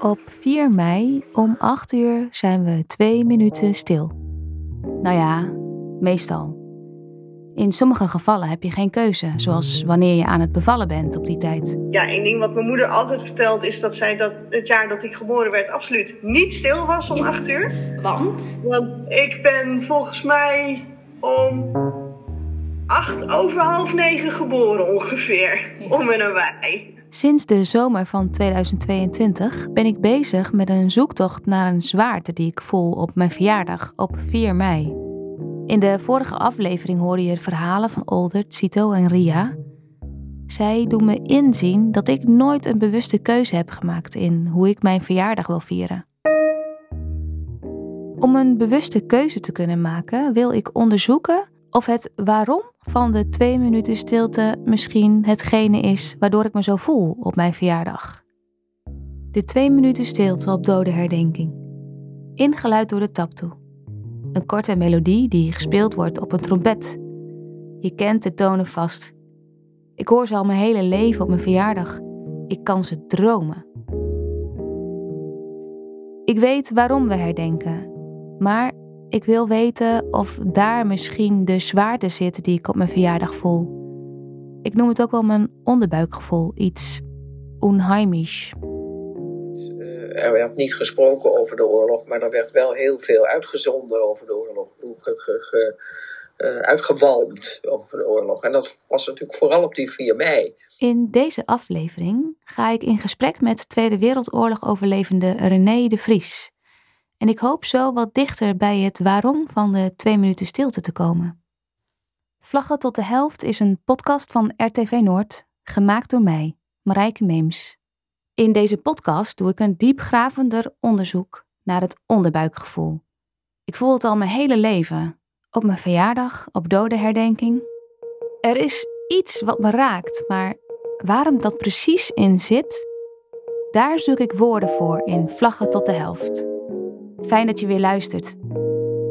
Op 4 mei om 8 uur zijn we twee minuten stil. Nou ja, meestal. In sommige gevallen heb je geen keuze, zoals wanneer je aan het bevallen bent op die tijd. Ja, één ding wat mijn moeder altijd vertelt is dat zij dat het jaar dat ik geboren werd absoluut niet stil was om 8 uur. Want? Want ik ben volgens mij om 8 over half 9 geboren ongeveer. Om en nabij. Sinds de zomer van 2022 ben ik bezig met een zoektocht naar een zwaarte die ik voel op mijn verjaardag op 4 mei. In de vorige aflevering hoorde je verhalen van Older, Cito en Ria. Zij doen me inzien dat ik nooit een bewuste keuze heb gemaakt in hoe ik mijn verjaardag wil vieren. Om een bewuste keuze te kunnen maken, wil ik onderzoeken of het waarom van de twee minuten stilte misschien hetgene is waardoor ik me zo voel op mijn verjaardag. De twee minuten stilte op dode herdenking. Ingeluid door de taptoe. Een korte melodie die gespeeld wordt op een trompet. Je kent de tonen vast. Ik hoor ze al mijn hele leven op mijn verjaardag. Ik kan ze dromen. Ik weet waarom we herdenken, maar ik wil weten of daar misschien de zwaarte zit die ik op mijn verjaardag voel. Ik noem het ook wel mijn onderbuikgevoel, iets onheimisch. Eh, er werd niet gesproken over de oorlog, maar er werd wel heel veel uitgezonden over de oorlog. Ge, ge, ge, uh, uitgewalmd over de oorlog. En dat was natuurlijk vooral op die 4 mei. In deze aflevering ga ik in gesprek met Tweede Wereldoorlog overlevende René de Vries. En ik hoop zo wat dichter bij het waarom van de twee minuten stilte te komen. Vlaggen tot de helft is een podcast van RTV Noord, gemaakt door mij, Marijke Meems. In deze podcast doe ik een diepgravender onderzoek naar het onderbuikgevoel. Ik voel het al mijn hele leven, op mijn verjaardag, op dodenherdenking. Er is iets wat me raakt, maar waarom dat precies in zit, daar zoek ik woorden voor in Vlaggen tot de helft. Fijn dat je weer luistert.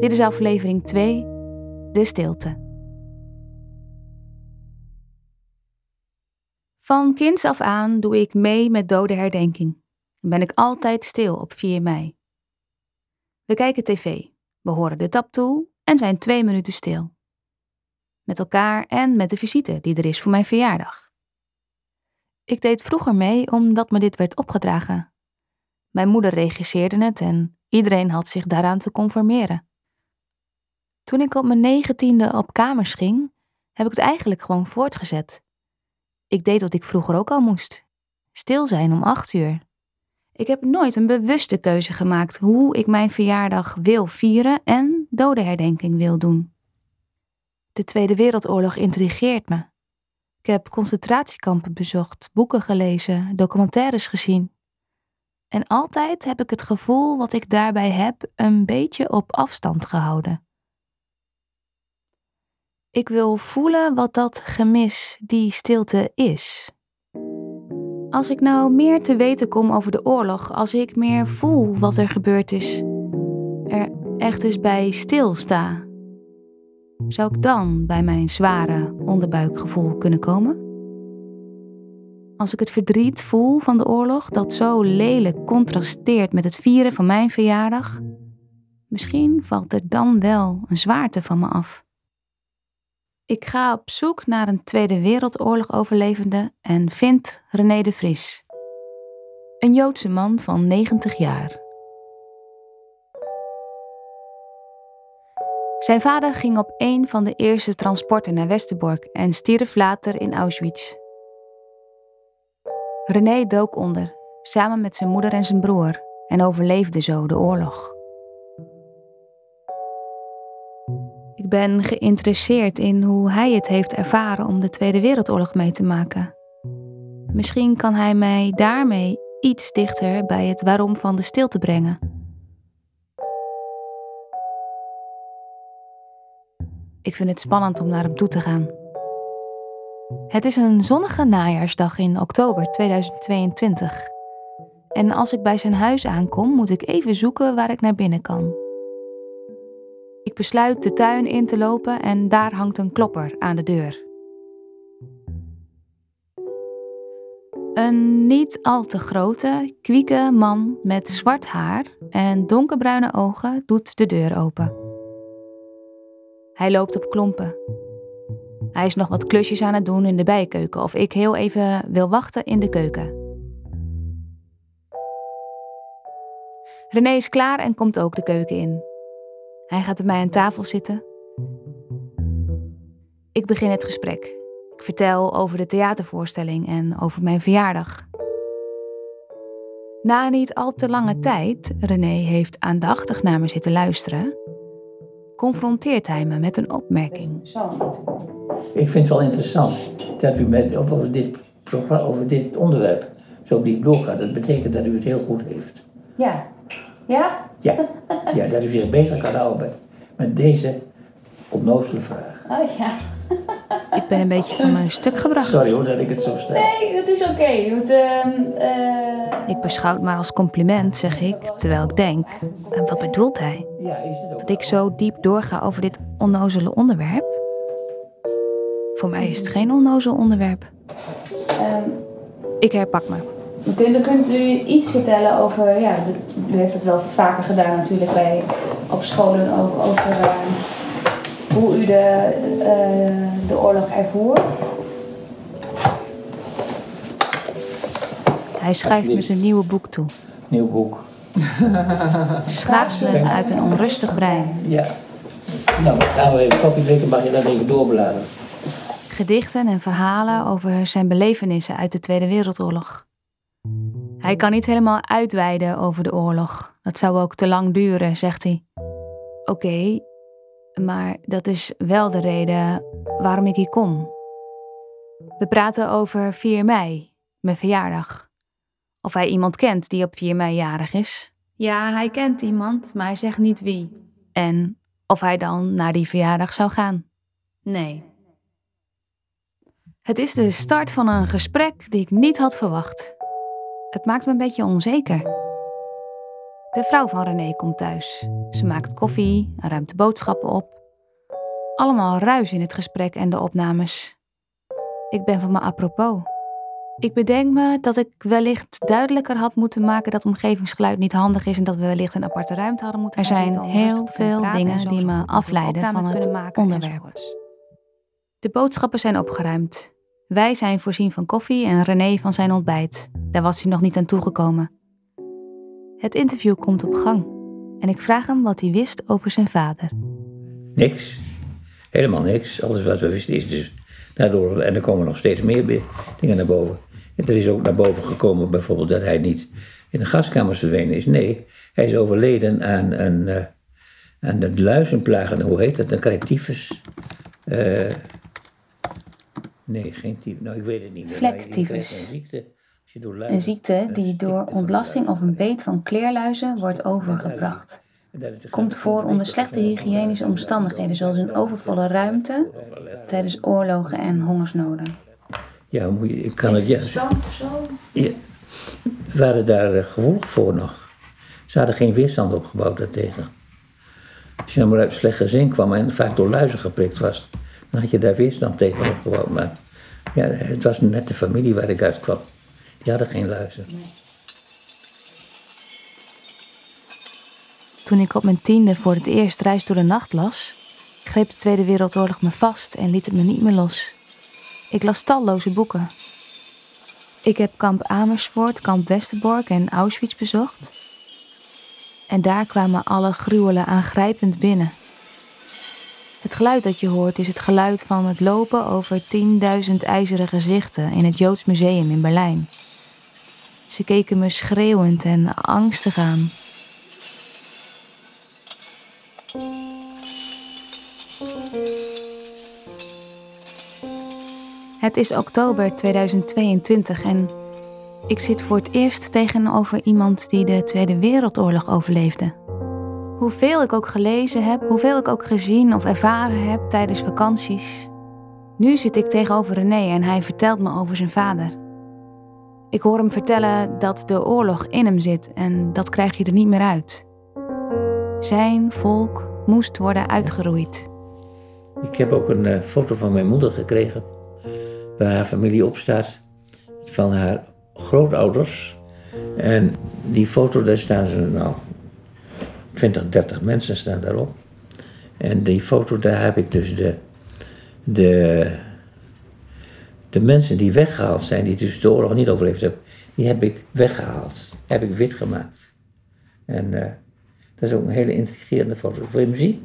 Dit is aflevering 2, De Stilte. Van kinds af aan doe ik mee met dode herdenking. En ben ik altijd stil op 4 mei. We kijken tv, we horen de tap toe en zijn twee minuten stil. Met elkaar en met de visite die er is voor mijn verjaardag. Ik deed vroeger mee omdat me dit werd opgedragen. Mijn moeder regisseerde het en iedereen had zich daaraan te conformeren. Toen ik op mijn negentiende op kamers ging, heb ik het eigenlijk gewoon voortgezet. Ik deed wat ik vroeger ook al moest: stil zijn om acht uur. Ik heb nooit een bewuste keuze gemaakt hoe ik mijn verjaardag wil vieren en dodenherdenking wil doen. De Tweede Wereldoorlog intrigeert me. Ik heb concentratiekampen bezocht, boeken gelezen, documentaires gezien. En altijd heb ik het gevoel wat ik daarbij heb een beetje op afstand gehouden. Ik wil voelen wat dat gemis, die stilte is. Als ik nou meer te weten kom over de oorlog, als ik meer voel wat er gebeurd is, er echt eens bij stilsta, zou ik dan bij mijn zware onderbuikgevoel kunnen komen? Als ik het verdriet voel van de oorlog, dat zo lelijk contrasteert met het vieren van mijn verjaardag, misschien valt er dan wel een zwaarte van me af. Ik ga op zoek naar een Tweede Wereldoorlog overlevende en vind René de Vries. Een Joodse man van 90 jaar. Zijn vader ging op een van de eerste transporten naar Westerbork en stierf later in Auschwitz. René dook onder, samen met zijn moeder en zijn broer, en overleefde zo de oorlog. Ik ben geïnteresseerd in hoe hij het heeft ervaren om de Tweede Wereldoorlog mee te maken. Misschien kan hij mij daarmee iets dichter bij het waarom van de stilte brengen. Ik vind het spannend om naar hem toe te gaan. Het is een zonnige najaarsdag in oktober 2022. En als ik bij zijn huis aankom, moet ik even zoeken waar ik naar binnen kan. Ik besluit de tuin in te lopen en daar hangt een klopper aan de deur. Een niet al te grote, kwieke man met zwart haar en donkerbruine ogen doet de deur open. Hij loopt op klompen. Hij is nog wat klusjes aan het doen in de bijkeuken of ik heel even wil wachten in de keuken. René is klaar en komt ook de keuken in. Hij gaat bij mij aan tafel zitten. Ik begin het gesprek. Ik vertel over de theatervoorstelling en over mijn verjaardag. Na niet al te lange tijd, René heeft aandachtig naar me zitten luisteren, confronteert hij me met een opmerking. Ik vind het wel interessant dat u met, over, dit, programma- over dit onderwerp zo diep doorgaat. Dat betekent dat u het heel goed heeft. Ja. Ja? Ja, ja dat u zich bezig kan houden met, met deze onnozele vraag. Oh ja. Ik ben een beetje van mijn stuk gebracht. Sorry hoor dat ik het zo stel. Nee, dat is oké. Ik beschouw het maar als compliment, zeg ik, terwijl ik denk. En wat bedoelt hij? Ja, is het ook. Dat ik zo diep doorga over dit onnozele onderwerp? Voor mij is het geen onnozel onderwerp. ik herpak me. Dan kunt u iets vertellen over, ja, u heeft het wel vaker gedaan natuurlijk bij, op scholen ook, over eh, hoe u de, eh, de oorlog ervoer. Hij schrijft me zijn nieuwe boek toe. Nieuw boek. Schrapselen uit een onrustig brein. Ja. Nou, dan gaan we even koffie drinken, mag je dat even doorbladeren. Gedichten en verhalen over zijn belevenissen uit de Tweede Wereldoorlog. Hij kan niet helemaal uitweiden over de oorlog. Dat zou ook te lang duren, zegt hij. Oké, maar dat is wel de reden waarom ik hier kom. We praten over 4 mei, mijn verjaardag. Of hij iemand kent die op 4 mei jarig is. Ja, hij kent iemand, maar hij zegt niet wie. En of hij dan naar die verjaardag zou gaan. Nee. Het is de start van een gesprek die ik niet had verwacht. Het maakt me een beetje onzeker. De vrouw van René komt thuis. Ze maakt koffie en ruimt de boodschappen op. Allemaal ruis in het gesprek en de opnames. Ik ben van me apropos. Ik bedenk me dat ik wellicht duidelijker had moeten maken dat omgevingsgeluid niet handig is en dat we wellicht een aparte ruimte hadden moeten Er zijn heel veel dingen die me afleiden van het onderwerp. De boodschappen zijn opgeruimd. Wij zijn voorzien van koffie en René van zijn ontbijt. Daar was hij nog niet aan toegekomen. Het interview komt op gang en ik vraag hem wat hij wist over zijn vader. Niks. Helemaal niks. Alles wat we wisten is dus daardoor. En er komen nog steeds meer dingen naar boven. En er is ook naar boven gekomen bijvoorbeeld dat hij niet in de gaskamer verdwenen is. Nee, hij is overleden aan een, eh aan de luizenplaag. En hoe heet dat? Dan krijg tyfus. Nee, geen tyfus. Nou, ik weet het niet meer. Vlektyfus. Een ziekte. Als je door Een ziekte die een door ontlasting of een beet van kleerluizen wordt overgebracht. Komt voor onder slechte hygiënische omstandigheden, zoals een overvolle ruimte tijdens oorlogen en hongersnoden. Ja, moet je, ik kan het ja. Ja, waren daar eh, gevolgen voor nog. Ze hadden geen weerstand opgebouwd daartegen. Als je nou maar uit een slecht gezin kwam en vaak door luizen geprikt was, dan had je daar weerstand tegen opgebouwd. Maar ja, het was net de familie waar ik uit kwam. Die hadden geen luizen. Toen ik op mijn tiende voor het eerst Reis door de Nacht las, greep de Tweede Wereldoorlog me vast en liet het me niet meer los. Ik las talloze boeken. Ik heb kamp Amersfoort, kamp Westerbork en Auschwitz bezocht. En daar kwamen alle gruwelen aangrijpend binnen. Het geluid dat je hoort is het geluid van het lopen over 10.000 ijzeren gezichten in het Joods Museum in Berlijn. Ze keken me schreeuwend en angstig aan. Het is oktober 2022 en ik zit voor het eerst tegenover iemand die de Tweede Wereldoorlog overleefde. Hoeveel ik ook gelezen heb, hoeveel ik ook gezien of ervaren heb tijdens vakanties. Nu zit ik tegenover René en hij vertelt me over zijn vader. Ik hoor hem vertellen dat de oorlog in hem zit en dat krijg je er niet meer uit. Zijn volk moest worden uitgeroeid. Ik heb ook een eh, foto van mijn moeder gekregen, waar haar familie op staat. Van haar grootouders. En die foto, daar staan ze nou, 20, 30 mensen staan daarop. En die foto, daar heb ik dus de, de, de mensen die weggehaald zijn, die dus de oorlog niet overleefd hebben, die heb ik weggehaald. Heb ik wit gemaakt. En uh, dat is ook een hele intrigerende foto. Wil je hem zien?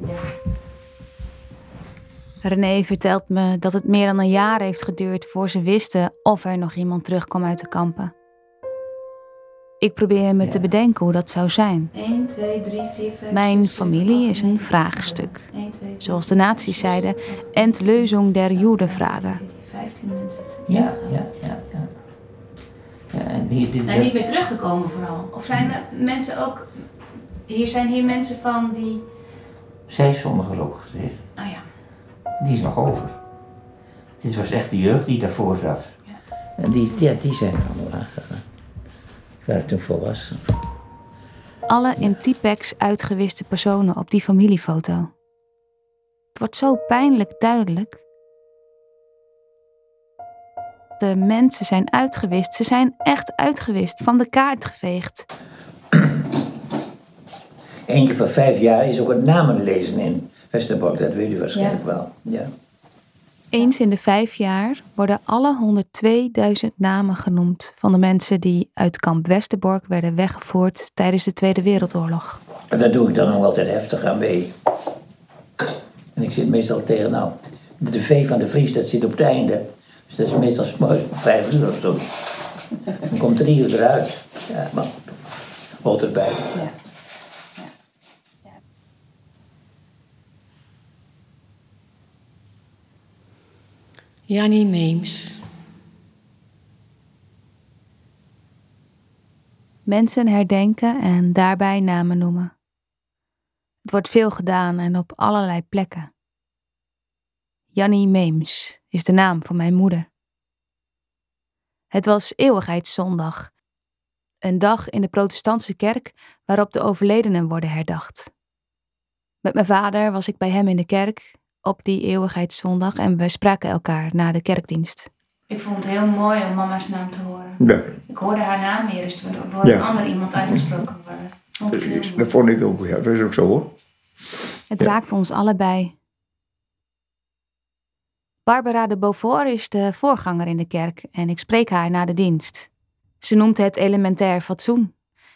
René vertelt me dat het meer dan een jaar heeft geduurd voor ze wisten of er nog iemand terugkwam uit de kampen. Ik probeer me te bedenken hoe dat zou zijn. 1, 2, 3, 4, 5, Mijn familie is een vraagstuk. 1, 2, Zoals de nazi's zeiden, Entlösung der Judenfrage. 15 mensen. Ja, ja, ja. ja. en hier, dit, zijn niet meer teruggekomen vooral? Of zijn er mensen ook... Hier zijn hier mensen van die... Zij sommigen ook gezeten. Ah ja. Die is nog over. Dit was echt de jeugd die daarvoor zat. Ja. En die, ja, die zijn er allemaal aangegaan waar ik toen volwassen. Alle in Tipex uitgewiste personen op die familiefoto. Het wordt zo pijnlijk duidelijk. De mensen zijn uitgewist. Ze zijn echt uitgewist, van de kaart geveegd. Eén keer per vijf jaar is ook het namenlezen in Westerbork, dat weet u waarschijnlijk wel. Ja. Eens in de vijf jaar worden alle 102.000 namen genoemd van de mensen die uit kamp Westerbork werden weggevoerd tijdens de Tweede Wereldoorlog. Daar doe ik dan nog altijd heftig aan mee. En ik zit meestal tegen, nou, de V van de Vries, dat zit op het einde. Dus dat is meestal vijf uur of zo. Dan komt drie uur eruit. Ja, maar hoort erbij. Ja. Jannie Meems. Mensen herdenken en daarbij namen noemen. Het wordt veel gedaan en op allerlei plekken. Jannie Meems is de naam van mijn moeder. Het was Eeuwigheidszondag, een dag in de protestantse kerk waarop de overledenen worden herdacht. Met mijn vader was ik bij hem in de kerk op die eeuwigheidszondag en we spraken elkaar na de kerkdienst. Ik vond het heel mooi om mama's naam te horen. Ja. Ik hoorde haar naam weer eens door, een ander iemand uitgesproken worden. Dat, dat vond ik ook, ja, dat is ook zo hoor. Het raakt ons allebei. Barbara de Beaufort is de voorganger in de kerk en ik spreek haar na de dienst. Ze noemt het elementair fatsoen.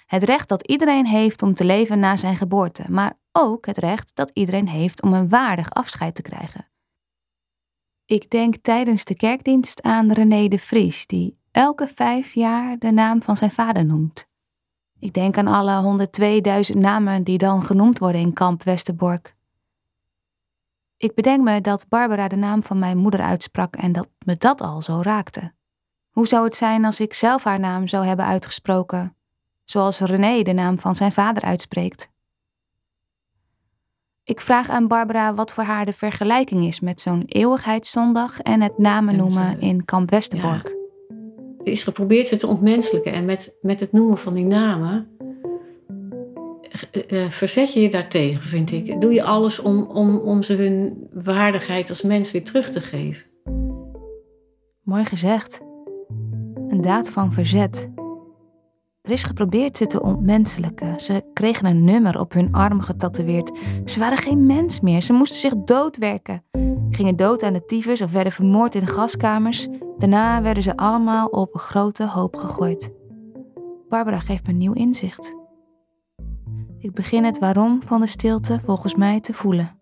Het recht dat iedereen heeft om te leven na zijn geboorte, maar ook het recht dat iedereen heeft om een waardig afscheid te krijgen. Ik denk tijdens de kerkdienst aan René de Vries, die elke vijf jaar de naam van zijn vader noemt. Ik denk aan alle 102.000 namen die dan genoemd worden in kamp Westerbork. Ik bedenk me dat Barbara de naam van mijn moeder uitsprak en dat me dat al zo raakte. Hoe zou het zijn als ik zelf haar naam zou hebben uitgesproken, zoals René de naam van zijn vader uitspreekt? Ik vraag aan Barbara wat voor haar de vergelijking is met zo'n eeuwigheidszondag en het namen noemen in Kamp Westerbork. Er is geprobeerd ze te ontmenselijken en met, met het noemen van die namen uh, verzet je je daartegen, vind ik. Doe je alles om, om, om ze hun waardigheid als mens weer terug te geven. Mooi gezegd. Een daad van verzet. Er is geprobeerd ze te ontmenselijken. Ze kregen een nummer op hun arm getatoeëerd. Ze waren geen mens meer. Ze moesten zich doodwerken. Gingen dood aan de tyfus of werden vermoord in gaskamers. Daarna werden ze allemaal op een grote hoop gegooid. Barbara geeft me nieuw inzicht. Ik begin het waarom van de stilte volgens mij te voelen.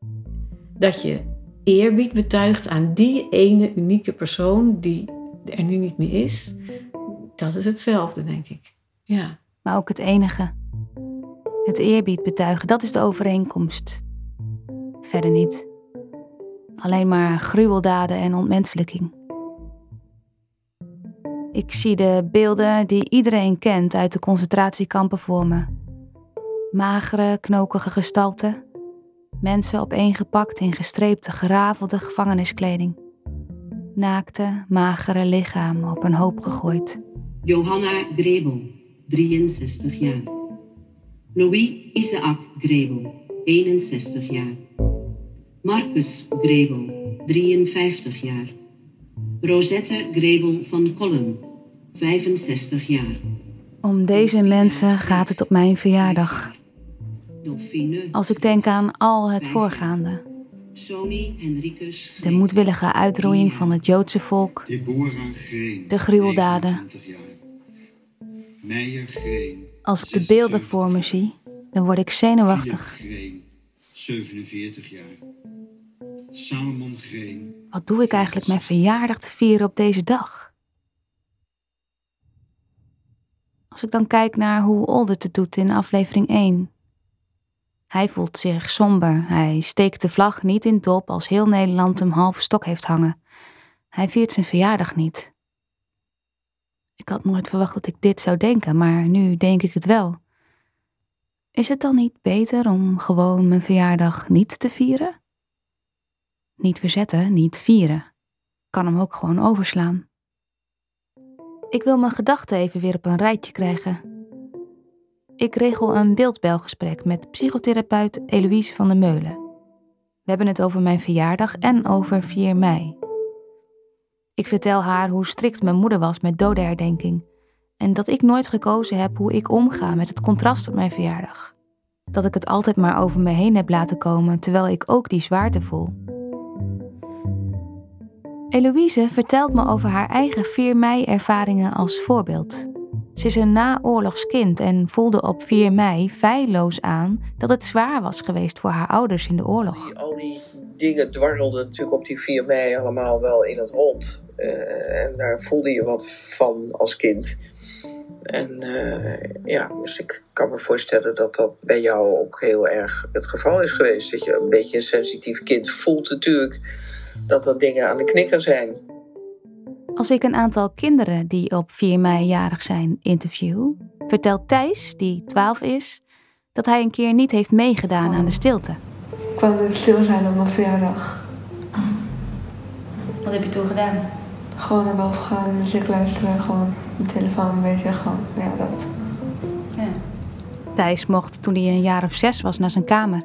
Dat je eerbied betuigt aan die ene unieke persoon die er nu niet meer is, dat is hetzelfde, denk ik. Ja. Maar ook het enige. Het eerbied betuigen, dat is de overeenkomst. Verder niet. Alleen maar gruweldaden en ontmenselijking. Ik zie de beelden die iedereen kent uit de concentratiekampen voor me. Magere, knokige gestalten. Mensen opeengepakt in gestreepte, gerafelde gevangeniskleding. Naakte, magere lichamen op een hoop gegooid. Johanna Grebel, 63 jaar. Louis Isaac Grebel, 61 jaar. Marcus Grebel, 53 jaar. Rosette Grebel van Kolm, 65 jaar. Om deze mensen gaat het op mijn verjaardag. Dolfine. Als ik denk aan al het voorgaande. Sony Henricus. De moedwillige uitroeiing van het Joodse volk. De gruweldaden. Als ik de beelden voor me zie, dan word ik zenuwachtig. Philip Green. 47 jaar. Salomon Green. Wat doe ik eigenlijk mijn verjaardag te vieren op deze dag? Als ik dan kijk naar hoe Olde het doet in aflevering 1. Hij voelt zich somber. Hij steekt de vlag niet in top als heel Nederland hem half stok heeft hangen. Hij viert zijn verjaardag niet. Ik had nooit verwacht dat ik dit zou denken, maar nu denk ik het wel. Is het dan niet beter om gewoon mijn verjaardag niet te vieren? Niet verzetten, niet vieren. Kan hem ook gewoon overslaan. Ik wil mijn gedachten even weer op een rijtje krijgen. Ik regel een beeldbelgesprek met psychotherapeut Eloïse van der Meulen. We hebben het over mijn verjaardag en over 4 mei. Ik vertel haar hoe strikt mijn moeder was met dodenherdenking en dat ik nooit gekozen heb hoe ik omga met het contrast op mijn verjaardag. Dat ik het altijd maar over me heen heb laten komen terwijl ik ook die zwaarte voel. Eloïse vertelt me over haar eigen 4 mei-ervaringen als voorbeeld. Ze is een naoorlogskind en voelde op 4 mei feilloos aan dat het zwaar was geweest voor haar ouders in de oorlog. Dingen dwarrelden natuurlijk op die 4 mei allemaal wel in het rond. Eh, en daar voelde je wat van als kind. En eh, ja, dus ik kan me voorstellen dat dat bij jou ook heel erg het geval is geweest. Dat je een beetje een sensitief kind voelt natuurlijk dat er dingen aan de knikker zijn. Als ik een aantal kinderen die op 4 mei jarig zijn interview, vertelt Thijs, die 12 is, dat hij een keer niet heeft meegedaan aan de stilte. Ik wou net stil zijn op mijn verjaardag. Wat heb je toen gedaan? Gewoon naar boven gaan, muziek luisteren, gewoon mijn telefoon een beetje, gewoon, ja, dat. Ja. Thijs mocht toen hij een jaar of zes was naar zijn kamer.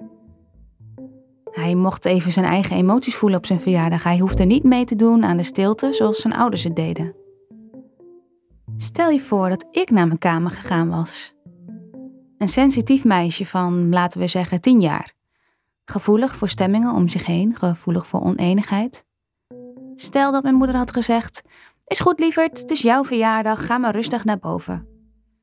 Hij mocht even zijn eigen emoties voelen op zijn verjaardag. Hij hoefde niet mee te doen aan de stilte zoals zijn ouders het deden. Stel je voor dat ik naar mijn kamer gegaan was. Een sensitief meisje van, laten we zeggen, tien jaar. Gevoelig voor stemmingen om zich heen, gevoelig voor oneenigheid. Stel dat mijn moeder had gezegd: Is goed, lieverd, het is jouw verjaardag, ga maar rustig naar boven.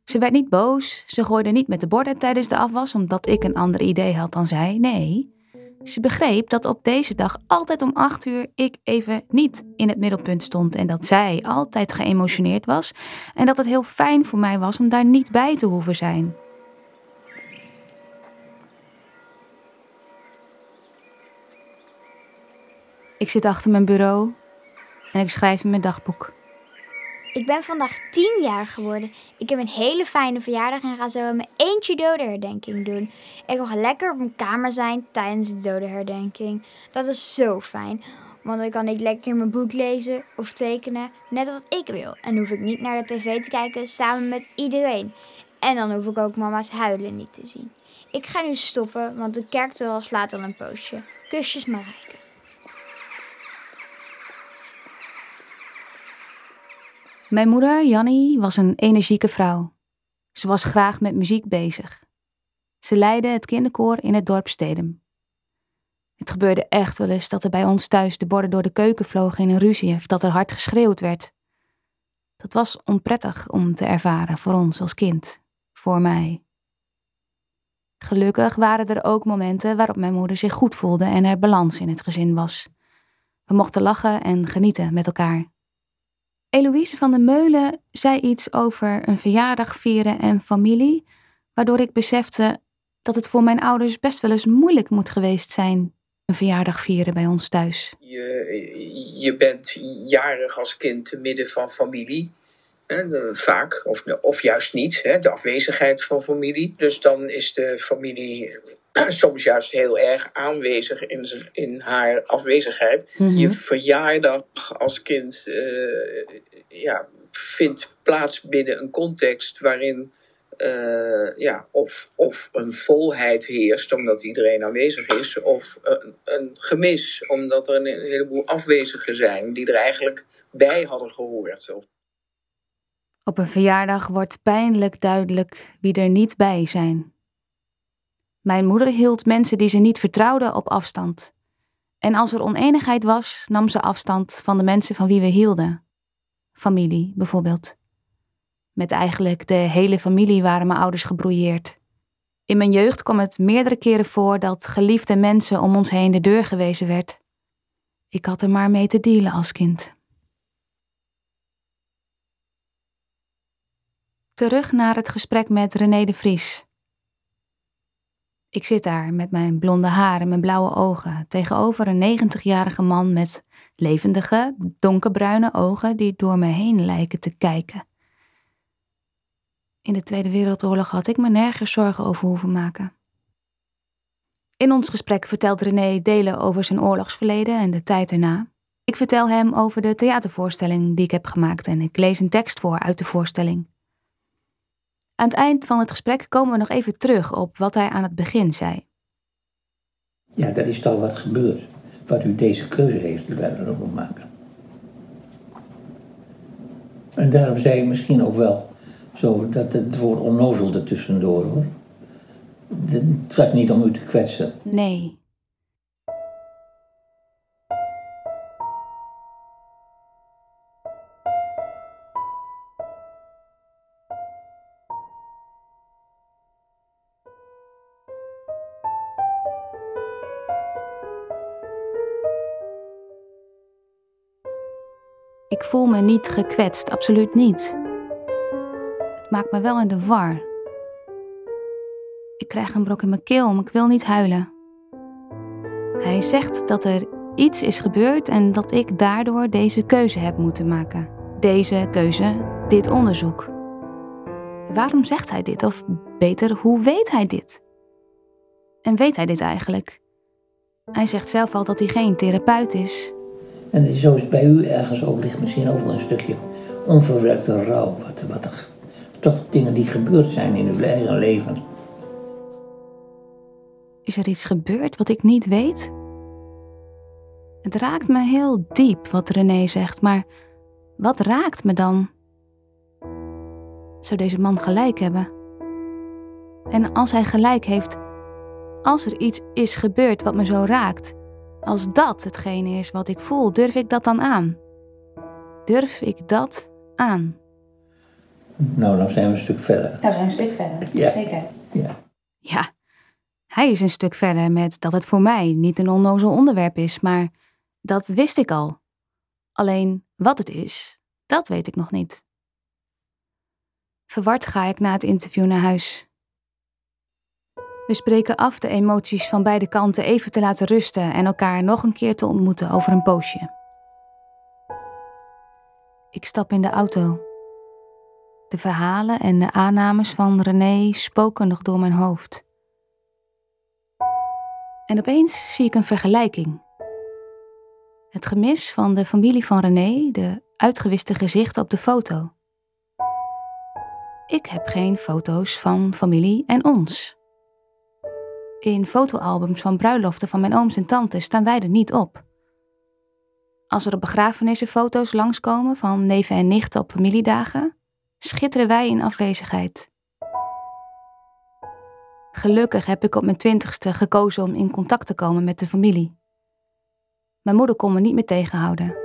Ze werd niet boos, ze gooide niet met de borden tijdens de afwas omdat ik een ander idee had dan zij. Nee, ze begreep dat op deze dag altijd om acht uur ik even niet in het middelpunt stond en dat zij altijd geëmotioneerd was en dat het heel fijn voor mij was om daar niet bij te hoeven zijn. Ik zit achter mijn bureau en ik schrijf in mijn dagboek. Ik ben vandaag 10 jaar geworden. Ik heb een hele fijne verjaardag en ga zo mijn eentje dodenherdenking doen. Ik mag lekker op mijn kamer zijn tijdens de dodenherdenking. Dat is zo fijn. Want dan kan ik lekker mijn boek lezen of tekenen, net wat ik wil. En hoef ik niet naar de tv te kijken samen met iedereen. En dan hoef ik ook mama's huilen niet te zien. Ik ga nu stoppen, want de kerktoren slaat al een poosje. Kusjes Marijke. Mijn moeder, Jannie, was een energieke vrouw. Ze was graag met muziek bezig. Ze leidde het kinderkoor in het dorp Stedem. Het gebeurde echt wel eens dat er bij ons thuis de borden door de keuken vlogen in een ruzie of dat er hard geschreeuwd werd. Dat was onprettig om te ervaren voor ons als kind, voor mij. Gelukkig waren er ook momenten waarop mijn moeder zich goed voelde en er balans in het gezin was. We mochten lachen en genieten met elkaar. Eloïse van der Meulen zei iets over een verjaardag vieren en familie, waardoor ik besefte dat het voor mijn ouders best wel eens moeilijk moet geweest zijn, een verjaardag vieren bij ons thuis. Je, je bent jarig als kind te midden van familie. Vaak, of, of juist niet, de afwezigheid van familie. Dus dan is de familie soms juist heel erg aanwezig in, in haar afwezigheid. Je verjaardag als kind eh, ja, vindt plaats binnen een context waarin eh, ja, of, of een volheid heerst omdat iedereen aanwezig is, of een, een gemis omdat er een, heleboel afwezigen zijn die er eigenlijk bij hadden gehoord. Op een verjaardag wordt pijnlijk duidelijk wie er niet bij zijn. Mijn moeder hield mensen die ze niet vertrouwde op afstand. En als er oneenigheid was, nam ze afstand van de mensen van wie we hielden. Familie bijvoorbeeld. Met eigenlijk de hele familie waren mijn ouders gebrouilleerd. In mijn jeugd kwam het meerdere keren voor dat geliefde mensen om ons heen de deur gewezen werd. Ik had er maar mee te dealen als kind. Terug naar het gesprek met René de Vries. Ik zit daar met mijn blonde haar en mijn blauwe ogen tegenover een 90-jarige man met levendige, donkerbruine ogen die door me heen lijken te kijken. In de Tweede Wereldoorlog had ik me nergens zorgen over hoeven maken. In ons gesprek vertelt René delen over zijn oorlogsverleden en de tijd erna. Ik vertel hem over de theatervoorstelling die ik heb gemaakt en ik lees een tekst voor uit de voorstelling. Aan het eind van het gesprek komen we nog even terug op wat hij aan het begin zei. Ja, dat is toch wat gebeurd. Wat u deze keuze heeft erop maken. En daarom zei ik misschien ook wel zo dat het woord onnozel er tussendoor hoor. Het was niet om u te kwetsen. Nee. Ik voel me niet gekwetst, absoluut niet. Het maakt me wel in de war. Ik krijg een brok in mijn keel, maar ik wil niet huilen. Hij zegt dat er iets is gebeurd en dat ik daardoor deze keuze heb moeten maken. Deze keuze, dit onderzoek. Waarom zegt hij dit? Of beter, hoe weet hij dit? En weet hij dit eigenlijk? Hij zegt zelf al dat hij geen therapeut is. En zo is bij u ergens ook ligt misschien ook wel een stukje onverwerkte rouw. Wat, wat er, toch dingen die gebeurd zijn in uw eigen leven. Is er iets gebeurd wat ik niet weet? Het raakt me heel diep wat René zegt, maar wat raakt me dan? Zou deze man gelijk hebben? En als hij gelijk heeft, als er iets is gebeurd wat me zo raakt, als dat hetgene is wat ik voel, durf ik dat dan aan? Durf ik dat aan? Nou, dan zijn we een stuk verder. Nou zijn we een stuk verder, Ja. zeker. Ja. Ja, hij is een stuk verder met dat het voor mij niet een onnozel onderwerp is, maar dat wist ik al. Alleen wat het is, dat weet ik nog niet. Verward ga ik na het interview naar huis. We spreken af de emoties van beide kanten even te laten rusten en elkaar nog een keer te ontmoeten over een poosje. Ik stap in de auto. De verhalen en de aannames van René spoken nog door mijn hoofd. En opeens zie ik een vergelijking. Het gemis van de familie van René, de uitgewiste gezichten op de foto. Ik heb geen foto's van familie en ons. In fotoalbums van bruiloften van mijn ooms en tantes staan wij er niet op. Als er op begrafenissen foto's langskomen van neven en nichten op familiedagen, schitteren wij in afwezigheid. Gelukkig heb ik op mijn twintigste gekozen om in contact te komen met de familie. Mijn moeder kon me niet meer tegenhouden.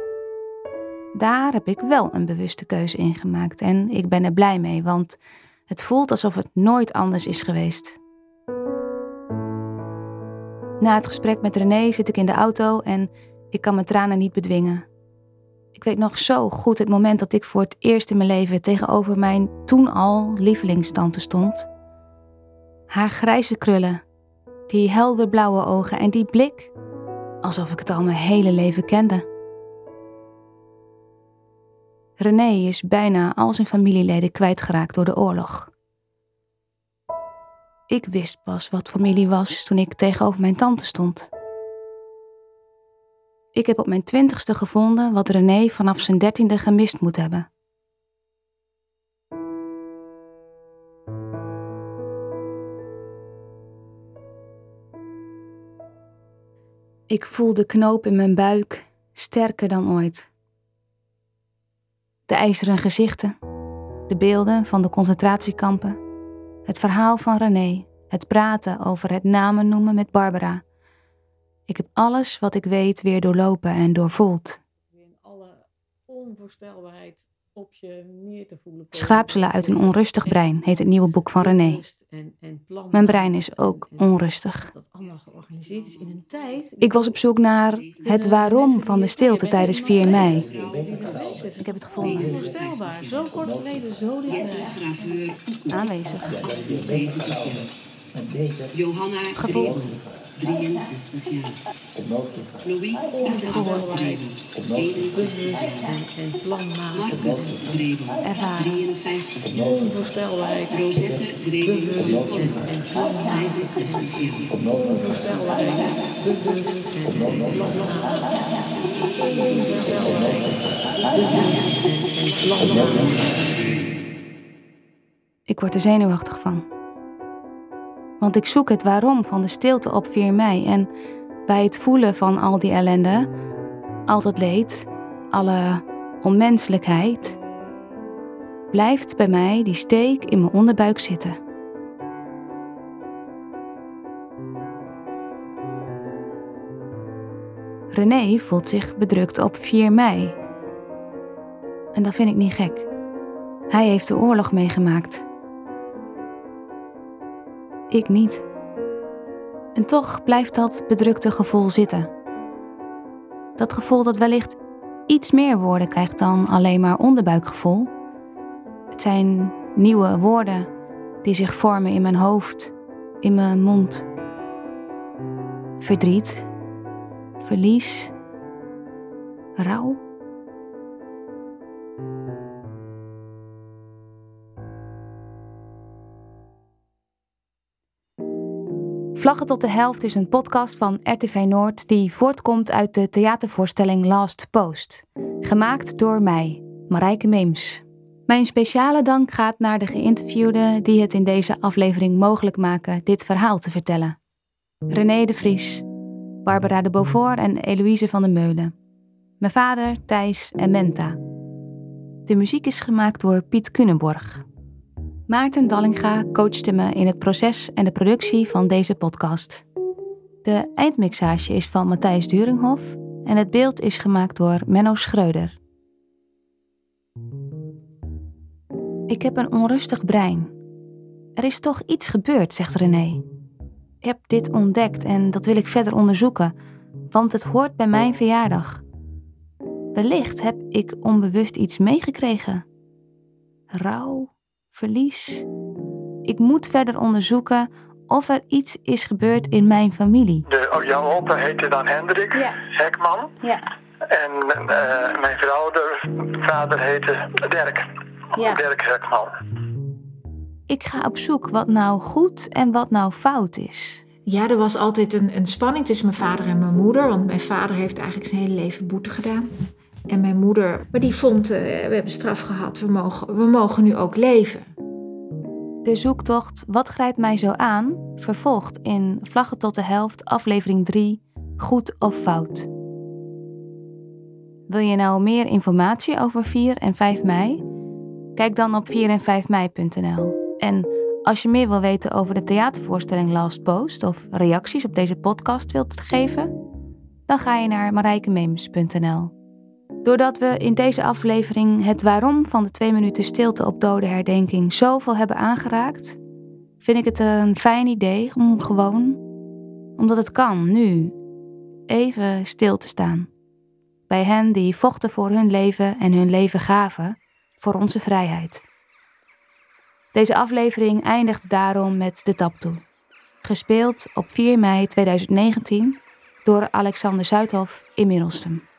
Daar heb ik wel een bewuste keuze in gemaakt en ik ben er blij mee, want het voelt alsof het nooit anders is geweest. Na het gesprek met René zit ik in de auto en ik kan mijn tranen niet bedwingen. Ik weet nog zo goed het moment dat ik voor het eerst in mijn leven tegenover mijn toen al lievelingstante stond. Haar grijze krullen, die helderblauwe ogen en die blik, alsof ik het al mijn hele leven kende. René is bijna al zijn familieleden kwijtgeraakt door de oorlog. Ik wist pas wat familie was toen ik tegenover mijn tante stond. Ik heb op mijn twintigste gevonden wat René vanaf zijn dertiende gemist moet hebben. Ik voel de knoop in mijn buik sterker dan ooit. De ijzeren gezichten, de beelden van de concentratiekampen, het verhaal van René, het praten over het namen noemen met Barbara. Ik heb alles wat ik weet weer doorlopen en doorvoeld. In alle onvoorstelbaarheid op je neer te voelen. komen. Schraapselen uit een onrustig brein heet het nieuwe boek van René. En, en plan Mijn brein is ook onrustig. dat allemaal georganiseerd is in een tijd. Ik was op zoek naar het waarom van de stilte tijdens 4 mei. Ik heb het gevonden. Onvoorstelbaar. Zo kort geleden, zo dichtbij. Aanwezig. 70 jaar. Johanna Gevoeld. Greet, 63 jaar. Louis Isabel Dreven, 61 jaar. En, en plan maken. Marcus Ervaren. 53 jaar. Onvoorstelbaarheid. Rosette Dreven, 65 jaar. Bewust en, en plan maken. Onvoorstelbaarheid. Bewust en, en plan maken. Ik word er zenuwachtig van. Want ik zoek het waarom van de stilte op 4 mei en bij het voelen van al die ellende, al dat leed, alle onmenselijkheid, blijft bij mij die steek in mijn onderbuik zitten. René voelt zich bedrukt op 4 mei. En dat vind ik niet gek. Hij heeft de oorlog meegemaakt. Ik niet. En toch blijft dat bedrukte gevoel zitten. Dat gevoel dat wellicht iets meer woorden krijgt dan alleen maar onderbuikgevoel. Het zijn nieuwe woorden die zich vormen in mijn hoofd, in mijn mond. Verdriet, verlies, rouw. Vlaggen tot de helft is een podcast van RTV Noord die voortkomt uit de theatervoorstelling Last Post. Gemaakt door mij, Marijke Meems. Mijn speciale dank gaat naar de geïnterviewden die het in deze aflevering mogelijk maken dit verhaal te vertellen. René de Vries, Barbara de Beaufort en Eloïse van der Meulen. Mijn vader, Thijs en Menta. De muziek is gemaakt door Piet Kunenborg. Maarten Dallinga coachte me in het proces en de productie van deze podcast. De eindmixage is van Matthijs Duringhof en het beeld is gemaakt door Menno Schreuder. Ik heb een onrustig brein. Er is toch iets gebeurd, zegt René. Ik heb dit ontdekt en dat wil ik verder onderzoeken, want het hoort bij mijn verjaardag. Wellicht heb ik onbewust iets meegekregen. Rouw, verlies. Ik moet verder onderzoeken of er iets is gebeurd in mijn familie. De, oh, jouw opa heette dan Hendrik Ja. Hekman. Ja, En eh, mijn vrouw, de vader heette Dirk. Ja. Dirk Hekman. ik ga op zoek wat nou goed en wat nou fout is. Ja, er was altijd een, een spanning tussen mijn vader en mijn moeder. Want mijn vader heeft eigenlijk zijn hele leven boete gedaan. En mijn moeder, maar die vond, eh, we hebben straf gehad, we mogen, we mogen nu ook leven. De zoektocht Wat grijpt mij zo aan? vervolgt in Vlaggen tot de helft, aflevering 3, Goed of Fout. Wil je nou meer informatie over 4 en 5 mei? Kijk dan op 4 en 5 mei.nl. En als je meer wil weten over de theatervoorstelling Last Post of reacties op deze podcast wilt geven, dan ga je naar marijkemeems.nl. Doordat we in deze aflevering het waarom van de twee minuten stilte op dode herdenking zoveel hebben aangeraakt, vind ik het een fijn idee om gewoon, omdat het kan nu, even stil te staan. Bij hen die vochten voor hun leven en hun leven gaven voor onze vrijheid. Deze aflevering eindigt daarom met de taptoe. Gespeeld op 4 mei 2019 door Alexander Zuidhof in Middelstum.